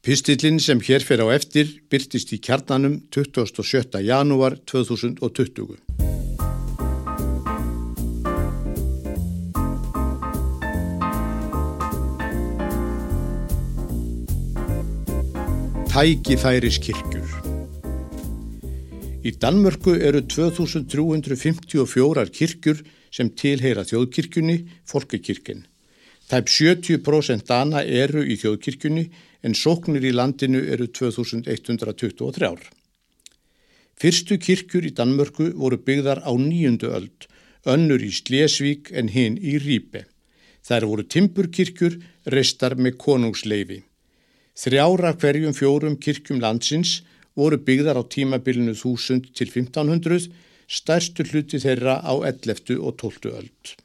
Pistillin sem hér fer á eftir byrtist í kjarnanum 27. janúar 2020. Tækifæriskirkjur Í Danmörku eru 2354 kirkjur sem tilheyra þjóðkirkjunni, folkekirkinn. Tæp 70% dana eru í þjóðkirkjunni en sóknir í landinu eru 2123. Fyrstu kirkjur í Danmörku voru byggðar á nýjundu öld, önnur í Slesvík en hinn í Rýpe. Þær voru timburkirkjur, restar með konungsleifi. Þrjára hverjum fjórum kirkjum landsins voru byggðar á tímabilinu 1000 til 1500, stærstu hluti þeirra á 11. og 12. öld.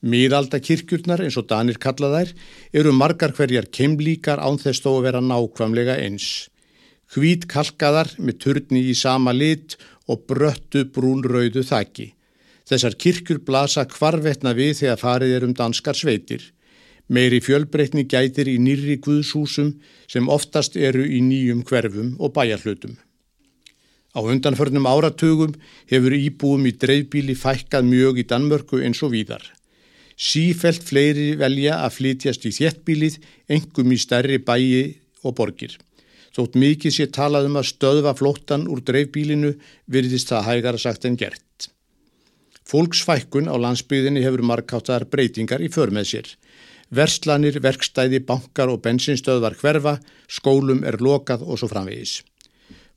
Míðaldakirkjurnar eins og Danir kalla þær eru margar hverjar keimlíkar án þess þó að vera nákvæmlega eins. Hvít kalkaðar með turni í sama lit og bröttu brúnrauðu þakki. Þessar kirkjur blasa hvarvetna við þegar farið er um danskar sveitir. Meiri fjölbreytni gætir í nýri guðshúsum sem oftast eru í nýjum hverfum og bæjarhlutum. Á undanförnum áratugum hefur íbúum í dreifbíli fækkað mjög í Danmörku eins og víðar. Sífelt fleiri velja að flytjast í þjettbílið, engum í stærri bæi og borgir. Þótt mikið sé talað um að stöðva flóttan úr dreifbílinu virðist það hægara sagt en gert. Fólksfækkun á landsbyðinni hefur markáttar breytingar í för með sér. Verslanir, verkstæði, bankar og bensinstöðvar hverfa, skólum er lokað og svo framvegis.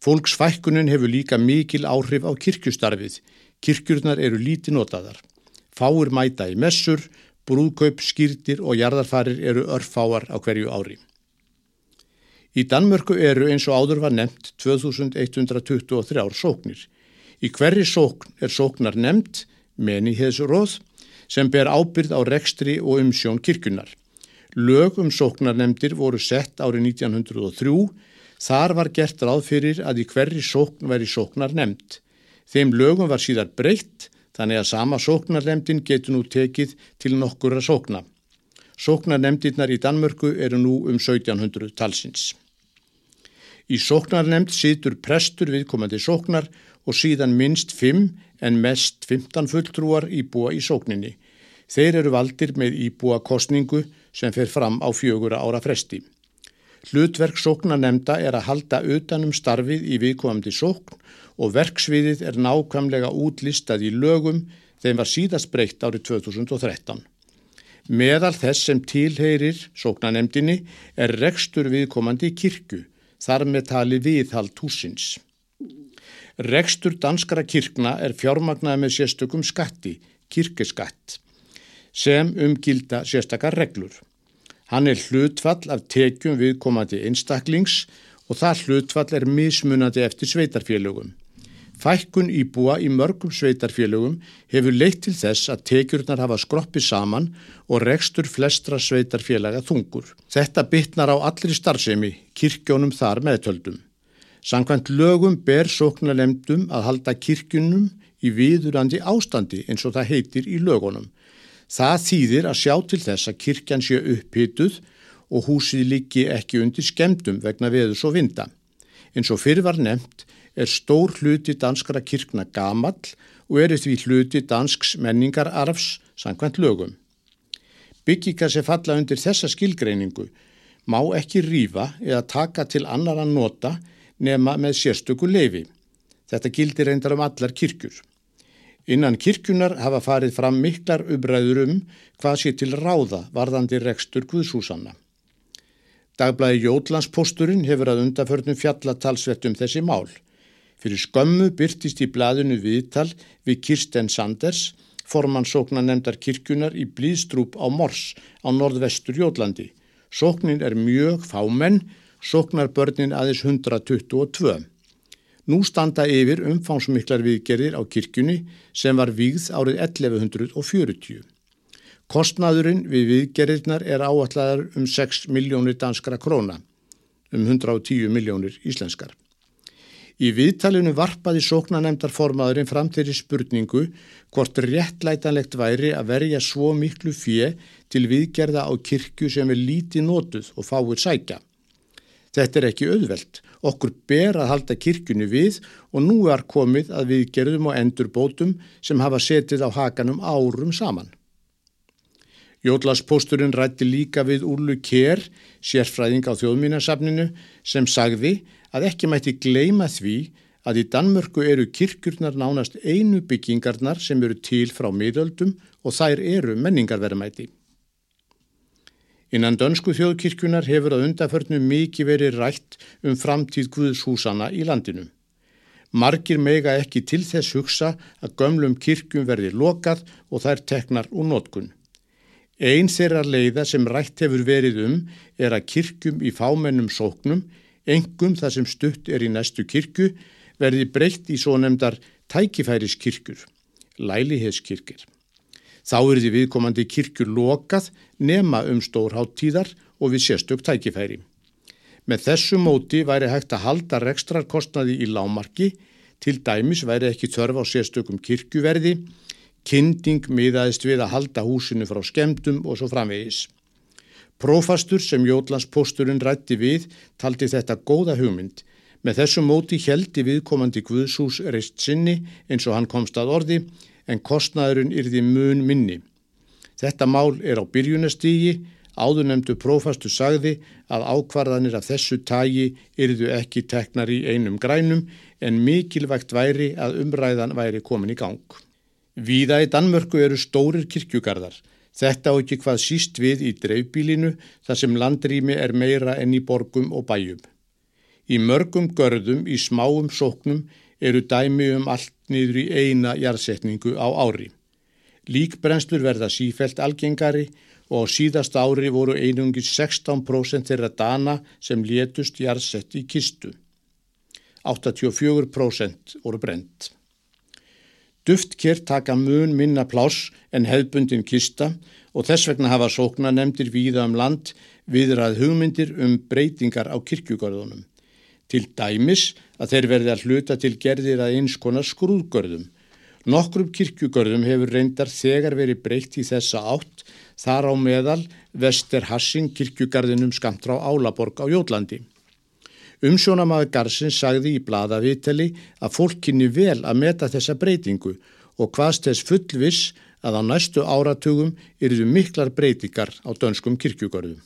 Fólksfækkunin hefur líka mikil áhrif á kirkjustarfið. Kirkjurnar eru líti notaðar. Fáir mæta í messur, brúðkaup, skýrtir og jarðarfarir eru örfáar á hverju ári. Í Danmörku eru eins og áður var nefnt 2123 sóknir. Í hverri sókn er sóknar nefnt, meniheðsróð, sem ber ábyrð á rekstri og umsjón kirkunar. Lög um sóknarnemdir voru sett árið 1903, þar var gert ráð fyrir að í hverri sókn væri sóknar nefnd. Þeim lögum var síðar breytt þannig að sama sóknarlemdin getur nú tekið til nokkura sókna. Sóknarlemdinnar í Danmörku eru nú um 1700 talsins. Í sóknarlemd situr prestur viðkomandi sóknar og síðan minst 5 en mest 15 fulltrúar íbúa í sókninni. Þeir eru valdir með íbúa kostningu sem fer fram á fjögura ára fresti. Hlutverk sóknarnemda er að halda utanum starfið í viðkomandi sókn og verksviðið er nákvæmlega útlistað í lögum þeim var síðast breytt árið 2013. Meðal þess sem tilheyrir sóknanemdini er rekstur viðkomandi kirkju, þar með tali viðhald húsins. Rekstur danskara kirkna er fjármagnaði með sérstökum skatti, kirkeskatt, sem umgilda sérstakar reglur. Hann er hlutfall af tekjum viðkomandi einstaklings og það hlutfall er mismunandi eftir sveitarfélögum. Fækkun íbúa í mörgum sveitarfélögum hefur leitt til þess að tekjurnar hafa skroppið saman og rekstur flestra sveitarfélaga þungur. Þetta bytnar á allri starfsemi, kirkjónum þar meðtöldum. Sankvæmt lögum ber sóknalemdum að halda kirkjunum í viðurandi ástandi eins og það heitir í lögunum. Það þýðir að sjá til þess að kirkjan sé upphituð og húsið líki ekki undir skemdum vegna veðus og vinda. En svo fyrir var nefnt er stór hluti danskara kirkna gamall og eru því hluti dansks menningararfs sangkvæmt lögum. Byggingar sem falla undir þessa skilgreiningu má ekki rýfa eða taka til annar að nota nema með sérstöku leifi. Þetta gildir reyndar um allar kirkjur. Innan kirkjunar hafa farið fram miklar ubræður um hvað sé til ráða varðandi rekstur Guðshúsanna. Dagblæði Jótlandsposturinn hefur að undaförnum fjallatalsvett um þessi mál. Fyrir skömmu byrtist í blaðinu viðtal við Kirsten Sanders, formann sóknar nefndar kirkjunar í Blíðstrúp á Mors á norðvestur Jótlandi. Sóknin er mjög fámenn, sóknar börnin aðeins 122. Nú standa yfir umfangsmiklar viðgerir á kirkjunni sem var vígð árið 1140. Kostnaðurinn við viðgerirnar er áalladar um 6 miljónir danskra króna, um 110 miljónir íslenskar. Í viðtalinu varpaði sóknanemdarformaðurinn fram þeirri spurningu hvort réttlætanlegt væri að verja svo miklu fjö til viðgerða á kirkju sem er lítið nótuð og fáir sækja. Þetta er ekki auðvelt. Okkur ber að halda kirkjunni við og nú er komið að við gerðum og endur bótum sem hafa setið á hakanum árum saman. Jótlaspósturinn rætti líka við Úrlu Kér, sérfræðing á þjóðmínasafninu, sem sagði að ekki mætti gleima því að í Danmörku eru kirkjurnar nánast einu byggingarnar sem eru til frá miðöldum og þær eru menningarverðamæti. Innan dönsku þjóðkirkjunar hefur að undaförnu mikið verið rætt um framtíð Guðshúsana í landinu. Margir mega ekki til þess hugsa að gömlum kirkjum verði lokað og þær teknar úr nótkun. Einn þeirra leiða sem rætt hefur verið um er að kirkjum í fámennum sóknum, engum það sem stutt er í næstu kirkju, verði breytt í svo nefndar tækifæriskirkjur, læliheðskirkir. Þá er því viðkomandi kirkjur lokað nema um stórháttíðar og við sérstök tækifæri. Með þessu móti væri hægt að halda rekstrarkostnaði í lámarki, til dæmis væri ekki þörf á sérstökum kirkjuverði, kynding miðaðist við að halda húsinu frá skemdum og svo framvegis. Prófastur sem Jótlandsposturinn rætti við taldi þetta góða hugmynd. Með þessu móti heldi viðkomandi Guðsús reist sinni eins og hann komst að orði en kostnaðurinn yrði mun minni. Þetta mál er á byrjunastígi, áðurnemdu prófastu sagði að ákvarðanir af þessu tægi yrðu ekki teknar í einum grænum en mikilvægt væri að umræðan væri komin í gang. Víða í Danmörku eru stórir kirkjugarðar. Þetta á ekki hvað síst við í dreifbílinu þar sem landrými er meira enn í borgum og bæjum. Í mörgum görðum í smáum sóknum eru dæmi um allt niður í eina jarðsetningu á ári. Líkbrennslur verða sífelt algengari og á síðast ári voru einungis 16% þeirra dana sem létust jarðsett í kistu. 84% voru brent. Duftkér taka mun minna pláss en hefbundin kista og þess vegna hafa sókna nefndir víða um land viðrað hugmyndir um breytingar á kirkjugörðunum. Til dæmis að þeir verði að hluta til gerðir að eins konar skrúðgörðum. Nokkrum kirkjugörðum hefur reyndar þegar verið breytt í þessa átt þar á meðal Vester Hassing kirkjugarðinum skamt frá Álaborg á Jótlandi. Umsjónamaður Garsins sagði í bladaviteli að fólkinni vel að meta þessa breytingu og hvaðst þess fullviss að á næstu áratugum eruðu miklar breytingar á dönskum kirkjugörðum.